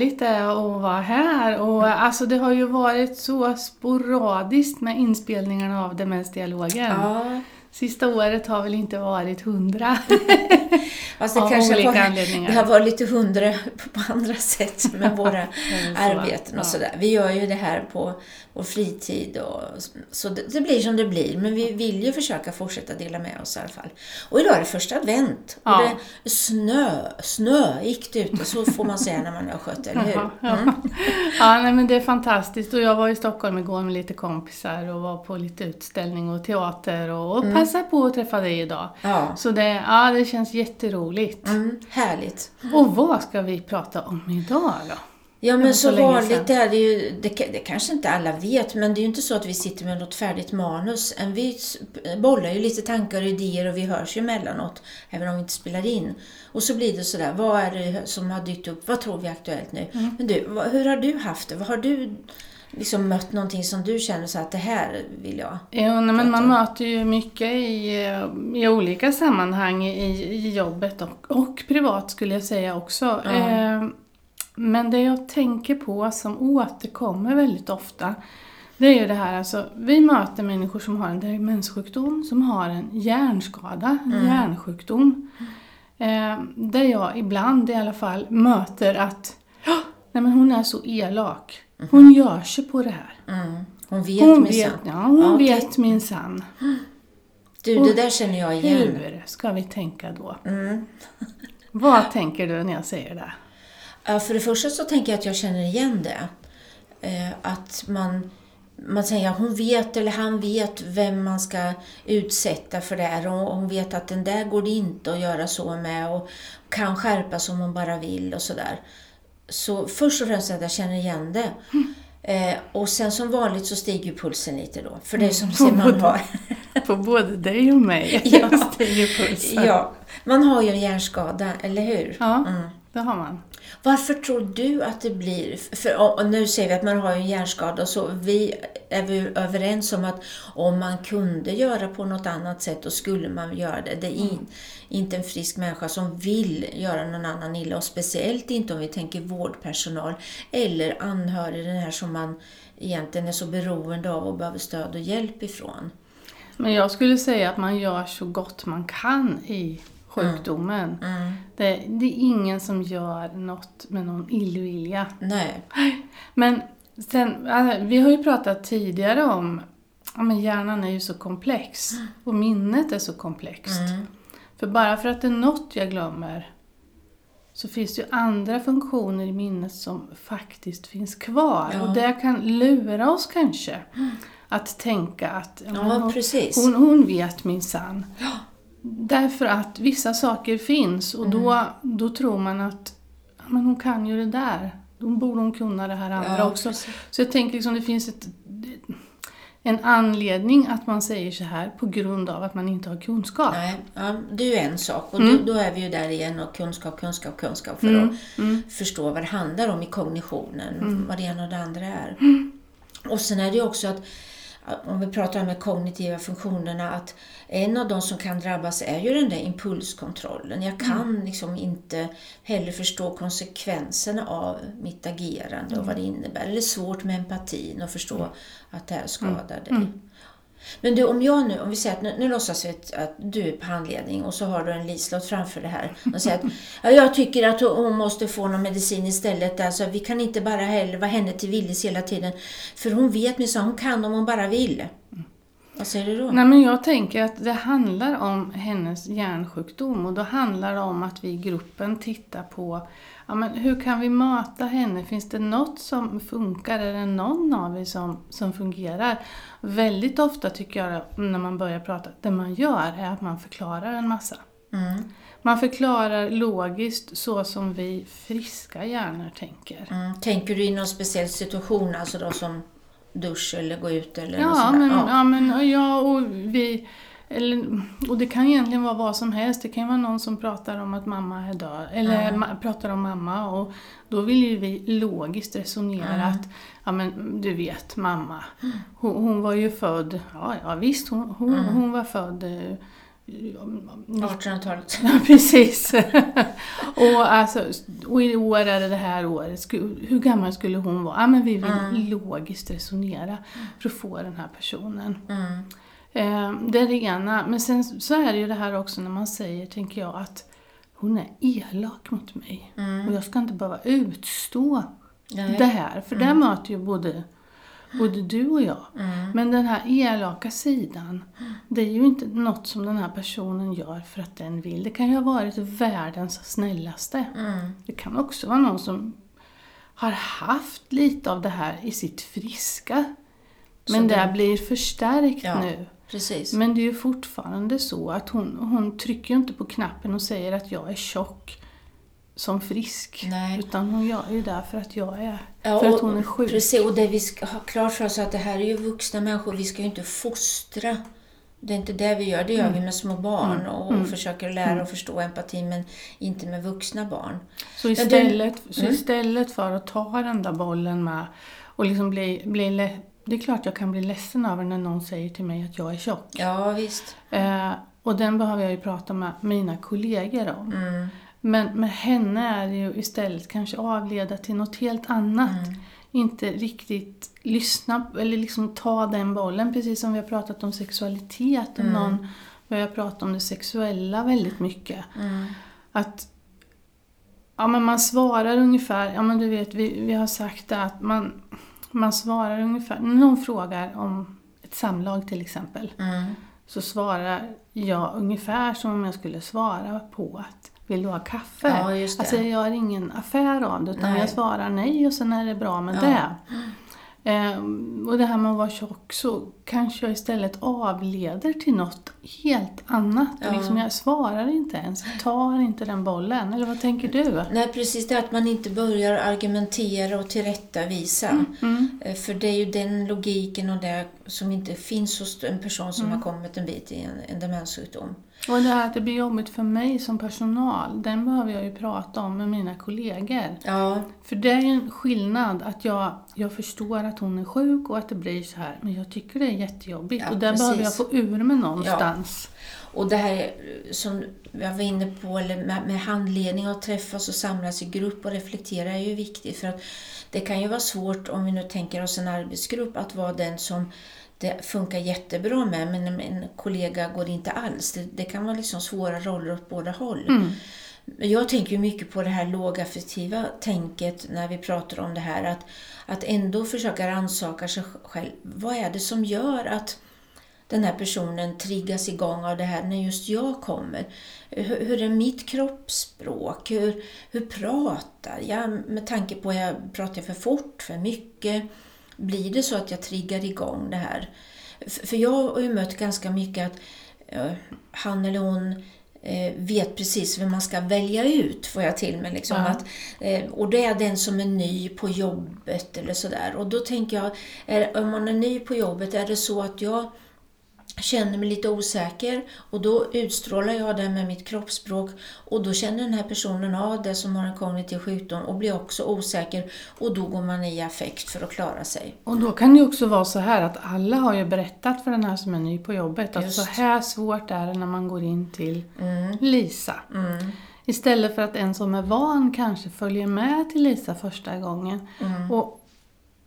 härligt det är att vara här. Och alltså det har ju varit så sporadiskt med inspelningarna av Demensdialogen. Ja. Sista året har väl inte varit hundra. Fast det Av kanske olika var, anledningar. Det har varit lite hundra på andra sätt med våra arbeten och ja. sådär. Vi gör ju det här på vår fritid och så det, det blir som det blir. Men vi vill ju försöka fortsätta dela med oss i alla fall. Och idag är det första advent och Ja. det snö, snöigt ute, så får man säga när man har skött eller hur? Ja, ja. nej, men det är fantastiskt. Och jag var i Stockholm igår med lite kompisar och var på lite utställning och teater och, och passade på att träffa dig idag. Ja, Så det, ja, det känns jätteroligt. mm, härligt. Och vad ska vi prata om idag då? Ja men så så vanligt är det ju, det, det kanske inte alla vet, men det är ju inte så att vi sitter med något färdigt manus. Vi bollar ju lite tankar och idéer och vi hörs ju emellanåt, även om vi inte spelar in. Och så blir det sådär, vad är det som har dykt upp? Vad tror vi är aktuellt nu? Mm. Men du, vad, hur har du haft det? Vad har du liksom mött någonting som du känner så att det här vill jag? Jo, nej, men man möter ju mycket i, eh, i olika sammanhang i, i jobbet och, och privat skulle jag säga också. Ja. Eh, men det jag tänker på som återkommer väldigt ofta det är ju det här, alltså, vi möter människor som har en demenssjukdom, som har en hjärnskada, en Mm. hjärnsjukdom. Eh, där jag ibland i alla fall möter att "Ja, nej men hon är så elak. Hon gör sig på det här. Mm. Hon vet Hon minsann. vet, ja, hon okej. vet minsann. Du, det där känner jag igen. Hur ska vi tänka då? Mm. Vad tänker du när jag säger det? Ja, för det första så tänker jag att jag känner igen det. Eh, att man, man säger att hon vet eller han vet vem man ska utsätta för det här och hon vet att den där går det inte att göra så med och kan skärpas om hon bara vill och sådär. Så först och främst att jag känner igen det. Eh, och sen som vanligt så stiger ju pulsen lite då. För det är som ser man har. På både dig och mig Ja. stiger pulsen. Ja, man har ju en hjärnskada, eller hur? Ja, Mm. Det har man. Varför tror du att det blir... För, nu säger vi att man har ju en hjärnskada, så vi är vi överens om att om man kunde göra på något annat sätt, då skulle man göra det. Det är in, inte en frisk människa som vill göra någon annan illa, och speciellt inte om vi tänker vårdpersonal eller anhörig, den här som man egentligen är så beroende av och behöver stöd och hjälp ifrån. Men jag skulle säga att man gör så gott man kan i sjukdomen. Mm. Det, det är ingen som gör något med någon illvilja. Nej. Men sen, äh, vi har ju pratat tidigare om ja, men hjärnan är ju så komplex och minnet är så komplext. Mm. För bara för att det är något jag glömmer så finns det ju andra funktioner i minnet som faktiskt finns kvar. Ja. Och det kan lura oss kanske att tänka att ja, Ja, hon, hon, hon vet minsann. Därför att vissa saker finns och då, Mm. då tror man att men hon kan ju det där. Då borde hon kunna det här andra Ja, också. precis. Så jag tänker liksom det finns ett, en anledning att man säger så här på grund av att man inte har kunskap. Nej, ja, det är ju en sak och Mm. då, då är vi ju där igen och kunskap, kunskap, kunskap för Mm, att förstå vad det handlar om i kognitionen, vad det ena och det andra är. Mm. Och sen är det ju också att om vi pratar om de kognitiva funktionerna, att en av de som kan drabbas är ju den där impulskontrollen. Jag kan Mm. liksom inte heller förstå konsekvenserna av mitt agerande och vad Mm. det innebär. Eller svårt med empatin och förstå att det här skadar dig. Men du, om jag nu, om vi säger att nu, nu låtsas vi att, att du är på handledning och så har du en Liselott framför det här och säger att ja, jag tycker att hon måste få någon medicin istället. Alltså, vi kan inte bara heller vara henne till viljes hela tiden. För hon vet minsann, hon kan om hon bara vill. Vad säger du då? Nej men jag tänker att det handlar om hennes hjärnsjukdom och då handlar det om att vi i gruppen tittar på ja, men hur kan vi möta henne? Finns det något som funkar? Är det någon av er som, som fungerar? Väldigt ofta tycker jag när man börjar prata, det man gör är att man förklarar en massa. Mm, Man förklarar logiskt så som vi friska hjärnor tänker. mm. Tänker du i någon speciell situation, alltså då som dusch eller gå ut eller något Ja, sånt där? men, ja. men ja, och vi... Eller, och det kan egentligen vara vad som helst. Det kan vara någon som pratar om att mamma är död. Eller ma- pratar om mamma. Och då vill ju vi logiskt resonera Ja. att, ja men du vet mamma. Hon, hon var ju född, ja, ja visst hon, hon, Mm. hon var född eh, 1800-talet. Ja, precis. och, alltså, och i år är det det här året. Hur gammal skulle hon vara? Ja, men vi vill Mm. logiskt resonera för att få den här personen. Mm. Eh, det är det ena. Men sen så är det ju det här också när man säger, tänker jag, att hon är elak mot mig. Mm. Och jag ska inte behöva utstå Nej. det här. För det möter ju både, både du och jag. Mm. Men den här elaka sidan, det är ju inte något som den här personen gör för att den vill. Det kan ju ha varit världens snällaste. Mm. Det kan också vara någon som har haft lite av det här i sitt friska. Men det det- blir förstärkt Ja. nu. Precis. Men det är ju fortfarande så att hon, hon trycker inte på knappen och säger att jag är tjock som frisk. Nej. Utan hon gör ju det för att jag är, Ja, för att hon är sjuk. Precis, och det vi ska ha klart för oss är att det här är ju vuxna människor, vi ska ju inte fostra. Det är inte det vi gör, det gör vi med små barn och, och försöker lära och förstå empati men inte med vuxna barn. Så istället, så Mm. istället för att ta den där bollen med och liksom bli, bli Det är klart jag kan bli ledsen över när någon säger till mig att jag är tjock. Ja, visst. Eh, och den behöver jag ju prata med mina kollegor om. Mm. Men med henne är det ju istället kanske avleda till något helt annat. Mm. Inte riktigt lyssna eller liksom ta den bollen. Precis som vi har pratat om sexualitet. Och Mm. någon börjar prata om det sexuella väldigt mycket. Mm. Att ja, men man svarar ungefär, ja men du vet vi, vi har sagt det att man, man svarar ungefär, när någon frågar om ett samlag till exempel. Mm. Så svarar jag ungefär som om jag skulle svara på att vill du ha kaffe? Ja, just det. Alltså jag gör ingen affär av det utan Nej. jag svarar nej och sen är det bra med Ja. det. Ehm, och det här med att vara tjock så kanske jag istället avleder till något helt annat. Ja. Liksom jag svarar inte ens, jag tar inte den bollen. Eller vad tänker du? Nej, precis det att man inte börjar argumentera och tillrättavisa. Mm. Eh, För det är ju den logiken och det som inte finns hos en person som Mm. har kommit en bit i en, en demenssjukdom. Och det här att det blir jobbigt för mig som personal, den behöver jag ju prata om med mina kollegor. Ja, För det är ju en skillnad att jag, jag förstår att hon är sjuk och att det blir så här. Men jag tycker det är jättejobbigt Ja, och där behöver jag precis. få ur mig någonstans. och det här som jag var inne på, eller med, med handledning och träffas och samlas i grupp och reflektera är ju viktigt. För att det kan ju vara svårt, om vi nu tänker oss en arbetsgrupp, att vara den som det funkar jättebra med, men en, en kollega går inte alls. Det, det kan vara liksom svåra roller åt båda håll. Mm. Men Jag tänker mycket på det här lågaffektiva tänket när vi pratar om det här. Att, att ändå försöka rannsaka sig själv. Vad är det som gör att den här personen triggas igång av det här när just jag kommer? Hur, hur är mitt kroppsspråk? Hur, hur pratar jag? Med tanke på att jag pratar för fort, för mycket. Blir det så att jag triggar igång det här? För jag har ju mött ganska mycket att eh, han eller hon vet precis vem man ska välja ut, får jag till mig. Liksom, Ja. att, eh, och det är den som är ny på jobbet eller sådär. Och då tänker jag, är, om man är ny på jobbet, är det så att jag känner mig lite osäker och då utstrålar jag det med mitt kroppsspråk och då känner den här personen av det som har en kognitiv sjukdom och blir också osäker och då går man i affekt för att klara sig. Och då kan det också vara så här att alla har ju berättat för den här som är ny på jobbet att Just. så här svårt är det när man går in till Mm. Lisa. Mm. Istället för att en som är van kanske följer med till Lisa första gången. Mm. Och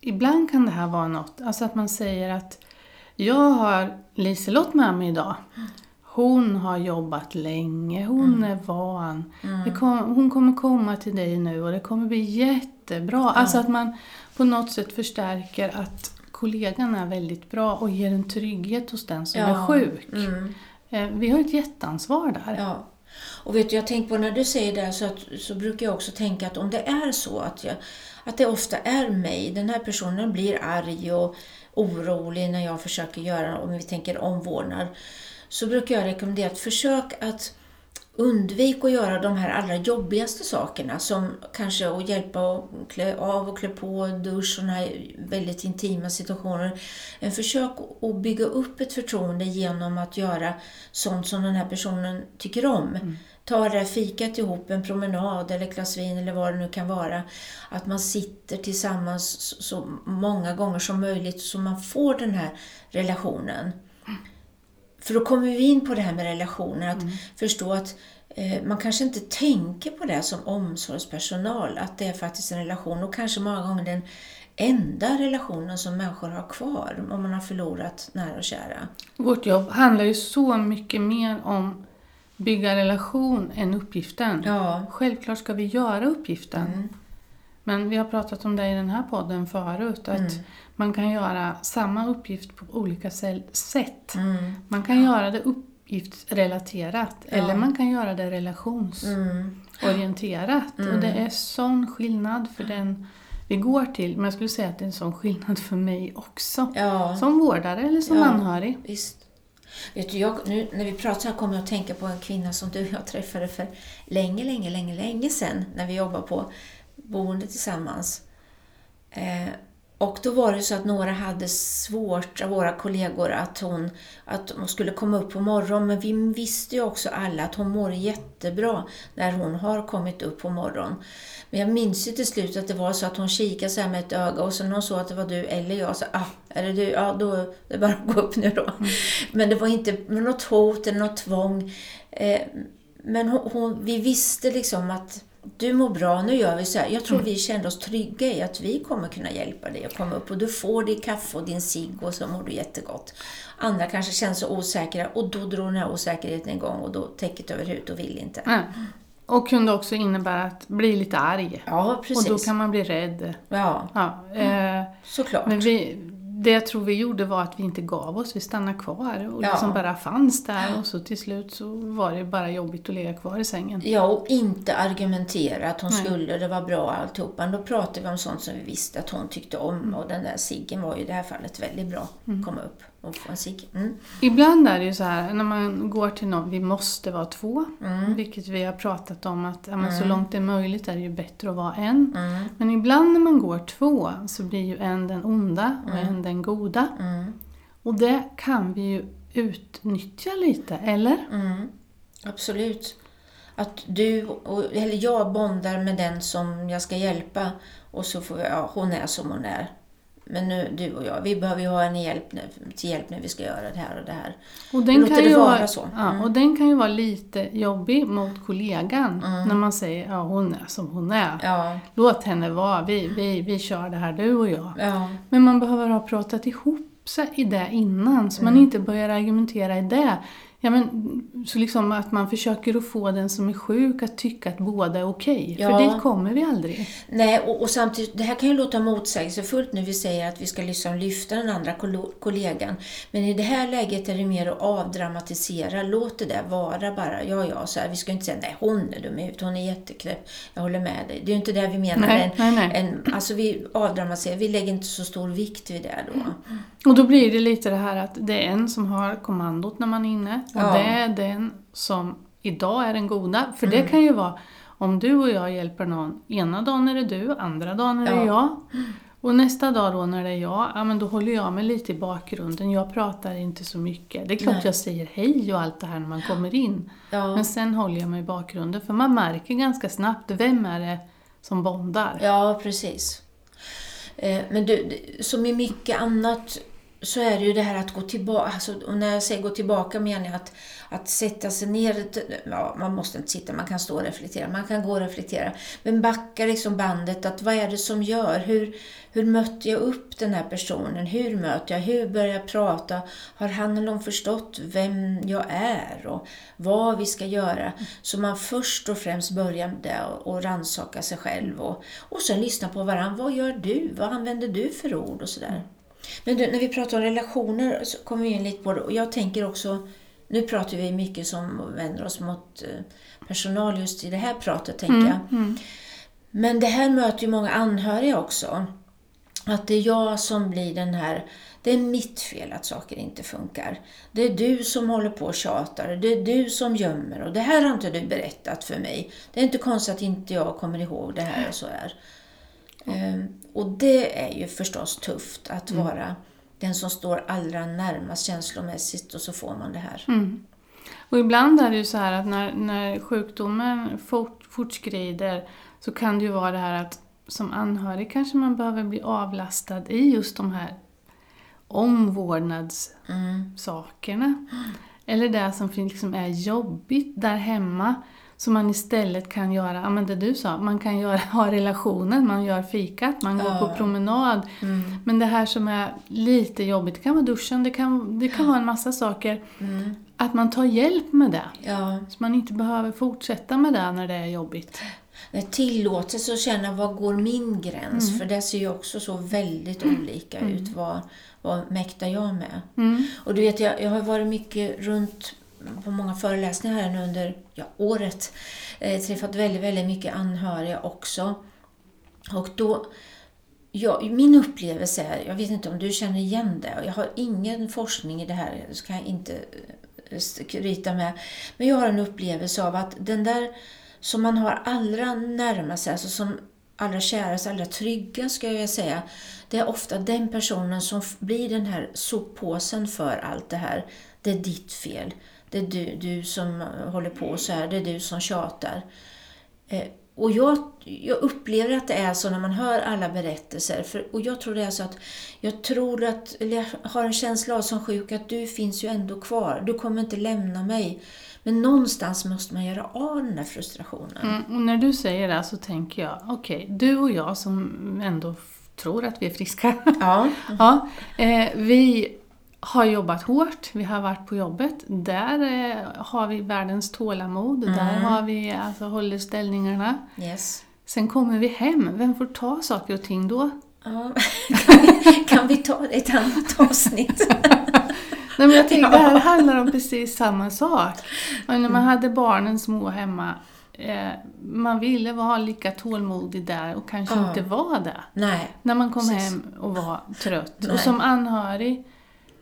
ibland kan det här vara något, alltså att man säger att jag har Liselott med mig idag. Hon har jobbat länge, hon är van. Det kom, hon kommer komma till dig nu och det kommer bli jättebra. Alltså att man på något sätt förstärker att kollegan är väldigt bra och ger en trygghet hos den som är sjuk. Mm. Eh, Vi har ett jätteansvar där. Ja. Och vet du, jag tänker på när du säger det så, att, så brukar jag också tänka att om det är så att, jag, att det ofta är mig, den här personen blir arg och orolig när jag försöker göra, om vi tänker omvårdnad, så brukar jag rekommendera att försök att undvika att göra de här allra jobbigaste sakerna som kanske att hjälpa att klä av och klä på, dusch, sådana här väldigt intima situationer. Försök att bygga upp ett förtroende genom att göra sånt som den här personen tycker om. Ta det här fikat ihop, en promenad eller ett glas vin eller vad det nu kan vara. Att man sitter tillsammans så många gånger som möjligt så man får den här relationen. För då kommer vi in på det här med relationer, att Mm. förstå att eh, man kanske inte tänker på det som omsorgspersonal, att det är faktiskt en relation och kanske många gånger den enda relationen som människor har kvar om man har förlorat nära och kära. Vårt jobb handlar ju så mycket mer om bygga relation än uppgiften. Ja. Självklart ska vi göra uppgiften. Mm. Men vi har pratat om det i den här podden förut. Att Mm. man kan göra samma uppgift på olika sätt. Mm. Man kan göra det uppgiftsrelaterat Ja. eller man kan göra det relationsorienterat. Mm. Och det är sån skillnad för den vi går till. Men jag skulle säga att det är en sån skillnad för mig också. Ja. Som vårdare eller som Ja. anhörig. Visst. Vet du, jag, nu när vi pratar så här kommer jag att tänka på en kvinna som du och jag träffade för länge, länge, länge, länge sedan när vi jobbade på boende tillsammans. Eh, och då var det så att några hade svårt av våra kollegor att hon, att hon skulle komma upp på morgonen. Men vi visste ju också alla att hon mår jättebra när hon har kommit upp på morgonen. Men jag minns ju till slut att det var så att hon kikade så här med ett öga och så när hon såg att det var du eller jag så ah, är det du? Ja, då är det bara att gå upp nu då. Men det var inte något hot eller något tvång. Eh, men hon, hon, vi visste liksom att du mår bra, nu gör vi så här. Jag tror vi kände oss trygga i att vi kommer kunna hjälpa dig att komma upp och du får ditt kaffe och din cigg och så mår du jättegott. Andra kanske känns så osäkra och då drog den här osäkerheten igång och då täcket över huvudet och vill inte. Ja. Och kunde också innebära att bli lite arg. Ja, precis. Och då kan man bli rädd. Ja, Ja, eh, såklart. men vi, det jag tror vi gjorde var att vi inte gav oss, vi stannade kvar och Ja. liksom bara fanns där och så till slut så var det bara jobbigt att ligga kvar i sängen. Ja, och inte argumentera att hon Nej. skulle, det var bra alltihopa. Då pratade vi om sånt som vi visste att hon tyckte om Mm. och den där ciggen var ju i det här fallet väldigt bra. Komma upp och få en cigg. Mm. Ibland är det ju så här när man går till någon, vi måste vara två. Mm. Vilket vi har pratat om att ja, så långt det är möjligt är det ju bättre att vara en. Mm. Men ibland när man går två så blir ju en den onda och en den goda. Mm. Och det kan vi ju utnyttja lite, eller? Mm. Absolut. Att du, eller jag bondar med den som jag ska hjälpa och så får vi, ja, hon är som hon är. Men nu, du och jag, vi behöver ju ha en hjälp, när- till hjälp när vi ska göra det här och det här. Och den, Låter kan ju vara så. ja, Mm. och den kan ju vara lite jobbig mot kollegan när man säger ja hon är som hon är. Ja, Låt henne vara, vi, vi, vi kör det här du och jag. ja, Men man behöver ha pratat ihop sig i det innan så Mm. man inte börjar argumentera i det. Ja, men, så liksom att man försöker att få den som är sjuk att tycka att båda är okej. Ja. För dit kommer vi aldrig. Nej, och, och samtidigt, det här kan ju låta motsägelsefullt när vi säger att vi ska liksom lyfta den andra kollegan. Men i det här läget är det mer att avdramatisera. Låt det där vara bara. Ja, ja, så här. Vi ska inte säga nej, hon är dum i hon är jätteknäpp. Jag håller med dig. Det är ju inte det vi menar. Nej, en, nej, nej. En, alltså vi avdramatiserar, vi lägger inte så stor vikt vid det då. Och då blir det lite det här att det är en som har kommandot när man är inne. Och Ja. det är den som idag är den goda. För Mm. det kan ju vara om du och jag hjälper någon. Ena dagen är det du, andra dagen är det Ja. jag. Och nästa dag då när det är jag, ja men då håller jag mig lite i bakgrunden. Jag pratar inte så mycket. Det är klart Nej. jag säger hej och allt det här när man kommer in. Ja. Men sen håller jag mig i bakgrunden. För man märker ganska snabbt, vem är det som bondar? Ja, precis. Eh, Men du, som i mycket annat så är det ju det här att gå tillbaka. Alltså, och när jag säger gå tillbaka menar jag att, att sätta sig ner. Ja, man måste inte sitta, man kan stå och reflektera. Man kan gå och reflektera. Men backa liksom bandet. att Vad är det som gör? Hur, hur mötte jag upp den här personen? Hur möter jag? Hur börjar jag prata? Har han eller hon förstått vem jag är och vad vi ska göra? Så man först och främst börjar där och, och rannsaka sig själv och, och sen lyssna på varandra. Vad gör du? Vad använder du för ord och sådär? Men du, när vi pratar om relationer så kommer vi in lite på det och jag tänker också nu pratar vi mycket som vänder oss mot eh, personal just i det här pratet, tänker jag. Mm. Men det här möter ju många anhöriga också. Att det är jag som blir den här, det är mitt fel att saker inte funkar. Det är du som håller på och tjatar, det är du som gömmer och det här har inte du berättat för mig. Det är inte konstigt att inte jag kommer ihåg det här och så här. Ehm, Och det är ju förstås tufft att vara den som står allra närmast känslomässigt och så får man det här. Mm. Och ibland är det ju så här att när, när sjukdomen fort, fortskrider så kan det ju vara det här att som anhörig kanske man behöver bli avlastad i just de här omvårdnadssakerna. Mm. eller det som liksom är jobbigt där hemma som man istället kan göra, ja men det du sa, man kan göra, ha relationen, man gör fikat, man går på promenad. Mm. Men det här som är lite jobbigt, det kan vara duschen, det kan, det kan vara en massa saker. Mm. Att man tar hjälp med det. Ja. Så man inte behöver fortsätta med det när det är jobbigt. Tillåtelse att känna var går min gräns? För det ser ju också så väldigt olika ut. Vad, vad mäktar jag med? Mm. Och du vet, jag, jag har varit mycket runt på många föreläsningar här nu under ja, året. Eh, träffat väldigt, väldigt mycket anhöriga också. Och då, ja, min upplevelse är, jag vet inte om du känner igen det, och jag har ingen forskning i det här, det ska jag inte eh, skryta med. Men jag har en upplevelse av att den där som man har allra närmast sig, alltså som allra kärast, allra trygga ska jag säga, det är ofta den personen som blir den här soppåsen för allt det här. Det är ditt fel. Det är du, du som eh, håller på så här, det är du som tjatar. Eh, och jag, jag upplever att det är så när man hör alla berättelser. För, och jag tror det är så att jag tror att, eller jag har en känsla av som sjuk att du finns ju ändå kvar. Du kommer inte lämna mig. Men någonstans måste man göra av den där frustrationen. Mm, och när du säger det så tänker jag, okej, du och jag som ändå tror att vi är friska. Ja. ja, eh, vi har jobbat hårt, vi har varit på jobbet. Där eh, har vi världens tålamod, där har vi alltså håller ställningarna. Yes. Sen kommer vi hem, vem får ta saker och ting då? Ja. Kan, vi, kan vi ta ett annat avsnitt? Nej, men jag tänker, det här handlar om precis samma sak. Och när man hade barnen små hemma, eh, man ville vara lika tålmodig där och kanske Ja. inte var det. Nej. När man kom Precis. hem och var trött. Nej. Och som anhörig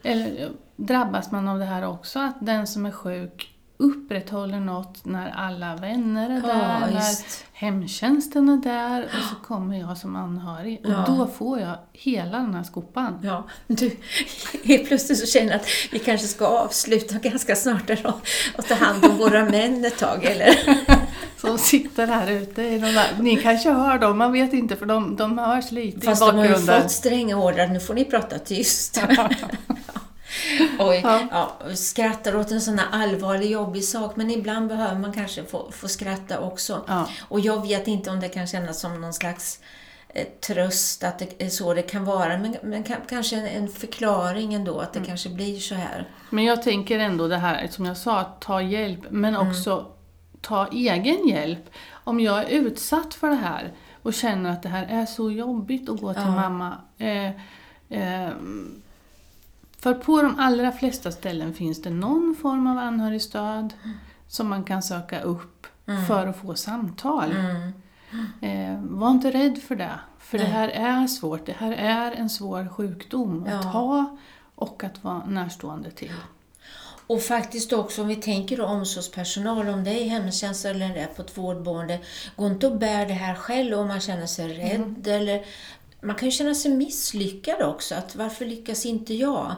eller, drabbas man av det här också, att den som är sjuk upprätthåller något när alla vänner är Ja, där, när just. hemtjänsten är där och så kommer jag som anhörig. Och Ja. då får jag hela den här skopan. Ja, du, helt plötsligt så känner jag att vi kanske ska avsluta ganska snart och ta hand om våra män ett tag, eller? Som sitter här ute. I de där. Ni kanske hör dem, man vet inte för de, de hörs lite Fast i de har ju bakgrunden. fått stränga order, nu får ni prata tyst. Oj, Ja. ja. skrattar åt en sån här allvarlig, jobbig sak, men ibland behöver man kanske få, få skratta också. Ja. Och jag vet inte om det kan kännas som någon slags eh, tröst, att det är så det kan vara, men, men ka- kanske en, en förklaring ändå, att det Mm. kanske blir så här. Men jag tänker ändå det här, som jag sa, ta hjälp, men Mm. Ta egen hjälp. Om jag är utsatt för det här och känner att det här är så jobbigt att gå till Ja. mamma. Eh, eh, för på de allra flesta ställen finns det någon form av anhörigstöd som man kan söka upp för att få samtal. Mm. Eh, var inte rädd för det. För det Nej. här är svårt. Det här är en svår sjukdom att Ja. ha och att vara närstående till. Och faktiskt också om vi tänker omsorgspersonal, om det är hemtjänst eller det är på ett vårdboende, gå inte och bär det här själv om man känner sig rädd eller man kan ju känna sig misslyckad också, att varför lyckas inte jag?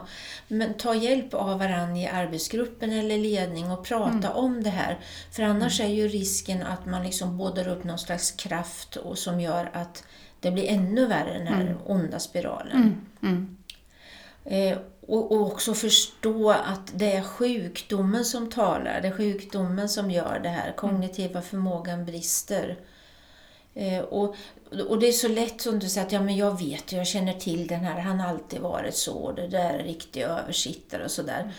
Men ta hjälp av varandra i arbetsgruppen eller ledning och prata om det här. För annars är ju risken att man liksom bådar upp någon slags kraft och som gör att det blir ännu värre, den här onda spiralen. Mm. Eh, och, och också förstå att det är sjukdomen som talar, det är sjukdomen som gör det här. Kognitiva förmågan brister. Eh, och, och det är så lätt som du säger att ja, men jag vet, jag känner till den här, han har alltid varit så, det där är riktig översittare och sådär.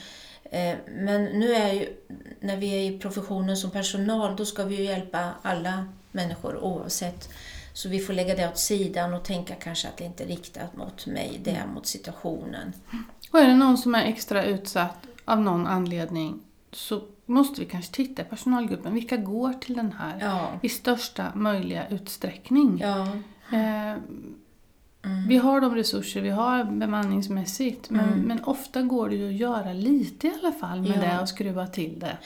Eh, men nu är ju, när vi är i professionen som personal, då ska vi ju hjälpa alla människor oavsett. Så vi får lägga det åt sidan och tänka kanske att det inte är riktat mot mig, det är mot situationen. Och är det någon som är extra utsatt av någon anledning så måste vi kanske titta i personalgruppen. Vilka går till den här Ja. i största möjliga utsträckning? Ja. Eh, Vi har de resurser vi har bemanningsmässigt men, men ofta går det ju att göra lite i alla fall med Ja. det och skruva till det.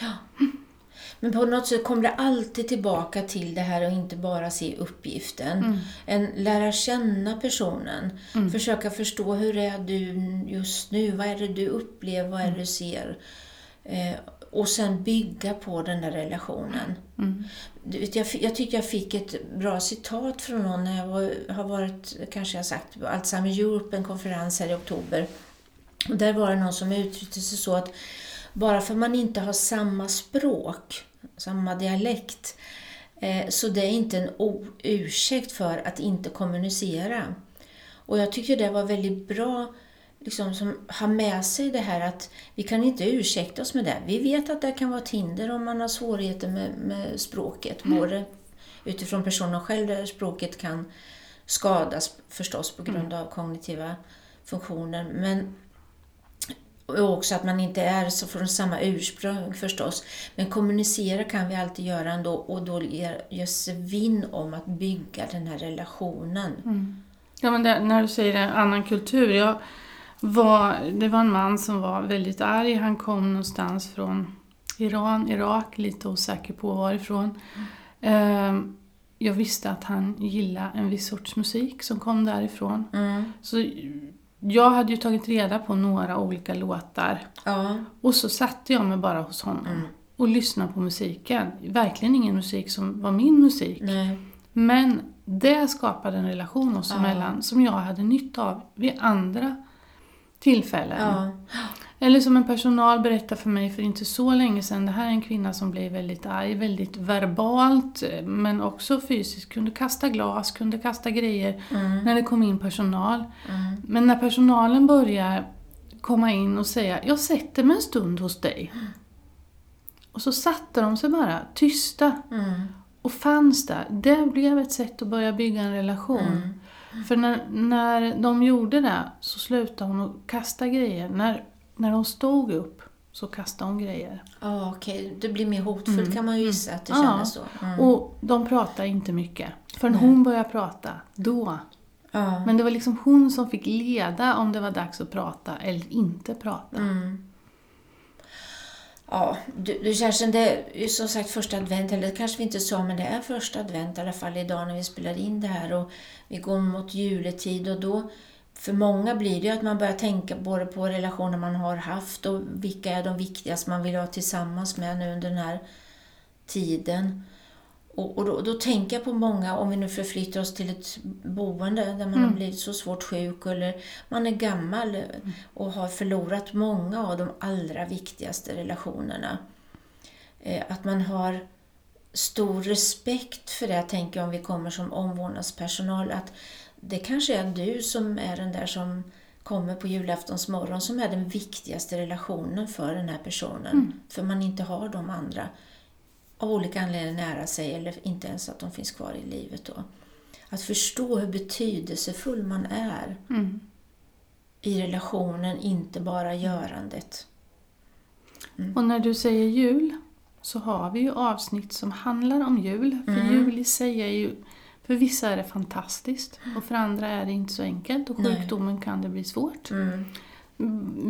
Men på något sätt kommer det alltid tillbaka till det här och inte bara se uppgiften. En lära känna personen. Försöka förstå hur är du just nu? Vad är det du upplever? Vad är det du ser? Eh, och sen bygga på den där relationen. Vet, jag, jag tycker jag fick ett bra citat från någon när jag var, har varit, kanske jag sagt, på Alzheimer Europe, en konferens här i oktober. Och där var det någon som uttryckte sig så att bara för man inte har samma språk, samma dialekt, eh, så det är inte en ursäkt för att inte kommunicera. Och jag tycker det var väldigt bra liksom, som har med sig det här att vi kan inte ursäkta oss med det. Vi vet att det kan vara ett hinder om man har svårigheter med, med språket. Mm. Både utifrån personen själv, där språket kan skadas förstås på grund mm. av kognitiva funktioner. Men och också att man inte är så från samma ursprung förstås. Men kommunicera kan vi alltid göra ändå och då görs vinn om att bygga den här relationen. Mm. Ja men det, när du säger en annan kultur. Jag var, det var en man som var väldigt arg. Han kom någonstans från Iran, Irak, lite osäker på varifrån. Mm. Jag visste att han gillade en viss sorts musik som kom därifrån. Mm. Så jag hade ju tagit reda på några olika låtar. Ja. Och så satte jag mig bara hos honom mm. och lyssnade på musiken. Verkligen ingen musik som var min musik. Nej. Men det skapade en relation oss ja. emellan som jag hade nytta av vid andra tillfällen. Ja. Eller som en personal berättade för mig för inte så länge sedan. Det här är en kvinna som blev väldigt arg, väldigt verbalt men också fysiskt. Kunde kasta glas, kunde kasta grejer mm. när det kom in personal. Mm. Men när personalen börjar komma in och säga Jag sätter mig en stund hos dig. Mm. Och så satte de sig bara tysta mm. och fanns där. Det blev ett sätt att börja bygga en relation. Mm. För när, när de gjorde det så slutade hon att kasta grejer. När, när de stod upp så kastade hon grejer. Ja, okej. Okay. Det blir mer hotfullt mm. kan man ju gissa att det ja. kändes så. Mm. Och de pratade inte mycket. För när hon började prata, då. Ja. Men det var liksom hon som fick leda om det var dags att prata eller inte prata. Mm. Ja, du, du Kerstin, det är ju som sagt första advent, eller det kanske vi inte sa, men det är första advent i alla fall idag när vi spelar in det här och vi går mot juletid och då för många blir det att man börjar tänka både på relationer man har haft och vilka är de viktigaste man vill ha tillsammans med nu under den här tiden. Och, och då, då, tänker jag på många, om vi nu förflyttar oss till ett boende där man mm. har blivit så svårt sjuk eller man är gammal och har förlorat många av de allra viktigaste relationerna. Eh, att man har stor respekt för det, tänker jag, om vi kommer som omvårdnadspersonal. Att det kanske är du som är den där som kommer på julaftons morgon som är den viktigaste relationen för den här personen. Mm. För man inte har de andra av olika anledningar nära sig eller inte ens att de finns kvar i livet då. Att förstå hur betydelsefull man är mm. i relationen, inte bara görandet. Mm. Och när du säger jul så har vi ju avsnitt som handlar om jul. För mm. jul i sig är ju, för vissa är det fantastiskt och för andra är det inte så enkelt och sjukdomen Nej. kan det bli svårt. Mm.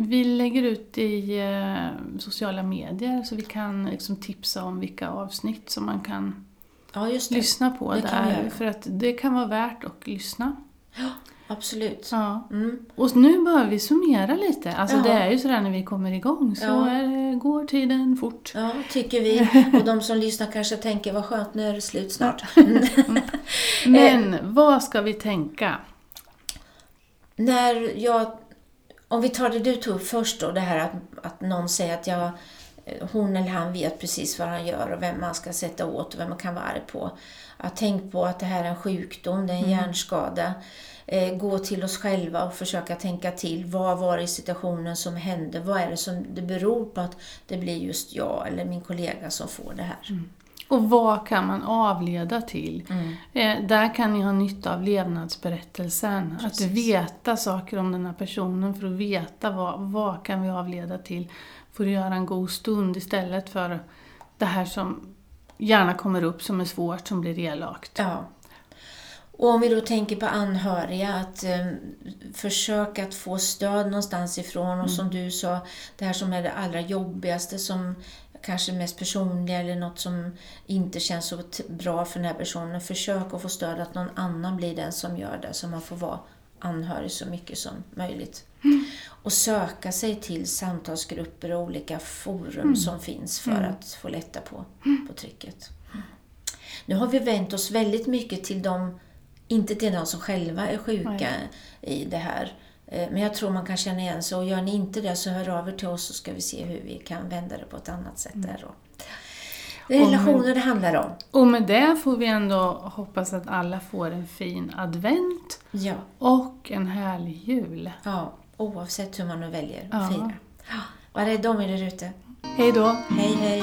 Vi lägger ut i eh, sociala medier så vi kan liksom tipsa om vilka avsnitt som man kan ja, lyssna på det där. För att det kan vara värt att lyssna. Ja, absolut. Ja. Mm. Och nu behöver vi summera lite. Alltså det är ju sådär när vi kommer igång så ja. är, går tiden fort. Ja, tycker vi. Och de som lyssnar kanske tänker vad skönt, nu är det slut snart. Men vad ska vi tänka? När jag om vi tar det du tog upp först då, det här att, att någon säger att jag, hon eller han vet precis vad han gör och vem man ska sätta åt och vem man kan vara arg på. Att tänk på att det här är en sjukdom, det är en mm. hjärnskada. Eh, gå till oss själva och försöka tänka till. Vad var det i situationen som hände? Vad är det som det beror på att det blir just jag eller min kollega som får det här? Mm. Och vad kan man avleda till? Mm. Eh, där kan ni ha nytta av levnadsberättelsen. Precis. Att veta saker om den här personen för att veta vad, vad kan vi avleda till för att göra en god stund istället för det här som gärna kommer upp som är svårt, som blir elakt. Ja. Och om vi då tänker på anhöriga, att eh, försöka att få stöd någonstans ifrån och mm. som du sa, det här som är det allra jobbigaste som kanske mest personliga eller något som inte känns så bra för den här personen. Försök att få stöd att någon annan blir den som gör det så man får vara anhörig så mycket som möjligt. Mm. Och söka sig till samtalsgrupper och olika forum mm. som finns för mm. att få lätta på, mm. på trycket. Nu har vi vänt oss väldigt mycket till de, inte till de som själva är sjuka i det här Men jag tror man kan känna igen sig och gör ni inte det så hör av er till oss så ska vi se hur vi kan vända det på ett annat sätt där då. Det är relationer det handlar om. Och med det får vi ändå hoppas att alla får en fin advent Ja, och en härlig jul. ja oavsett hur man nu väljer Ja. att fira. Ja, Var rädd om er där ute. Hej då! Hej hej!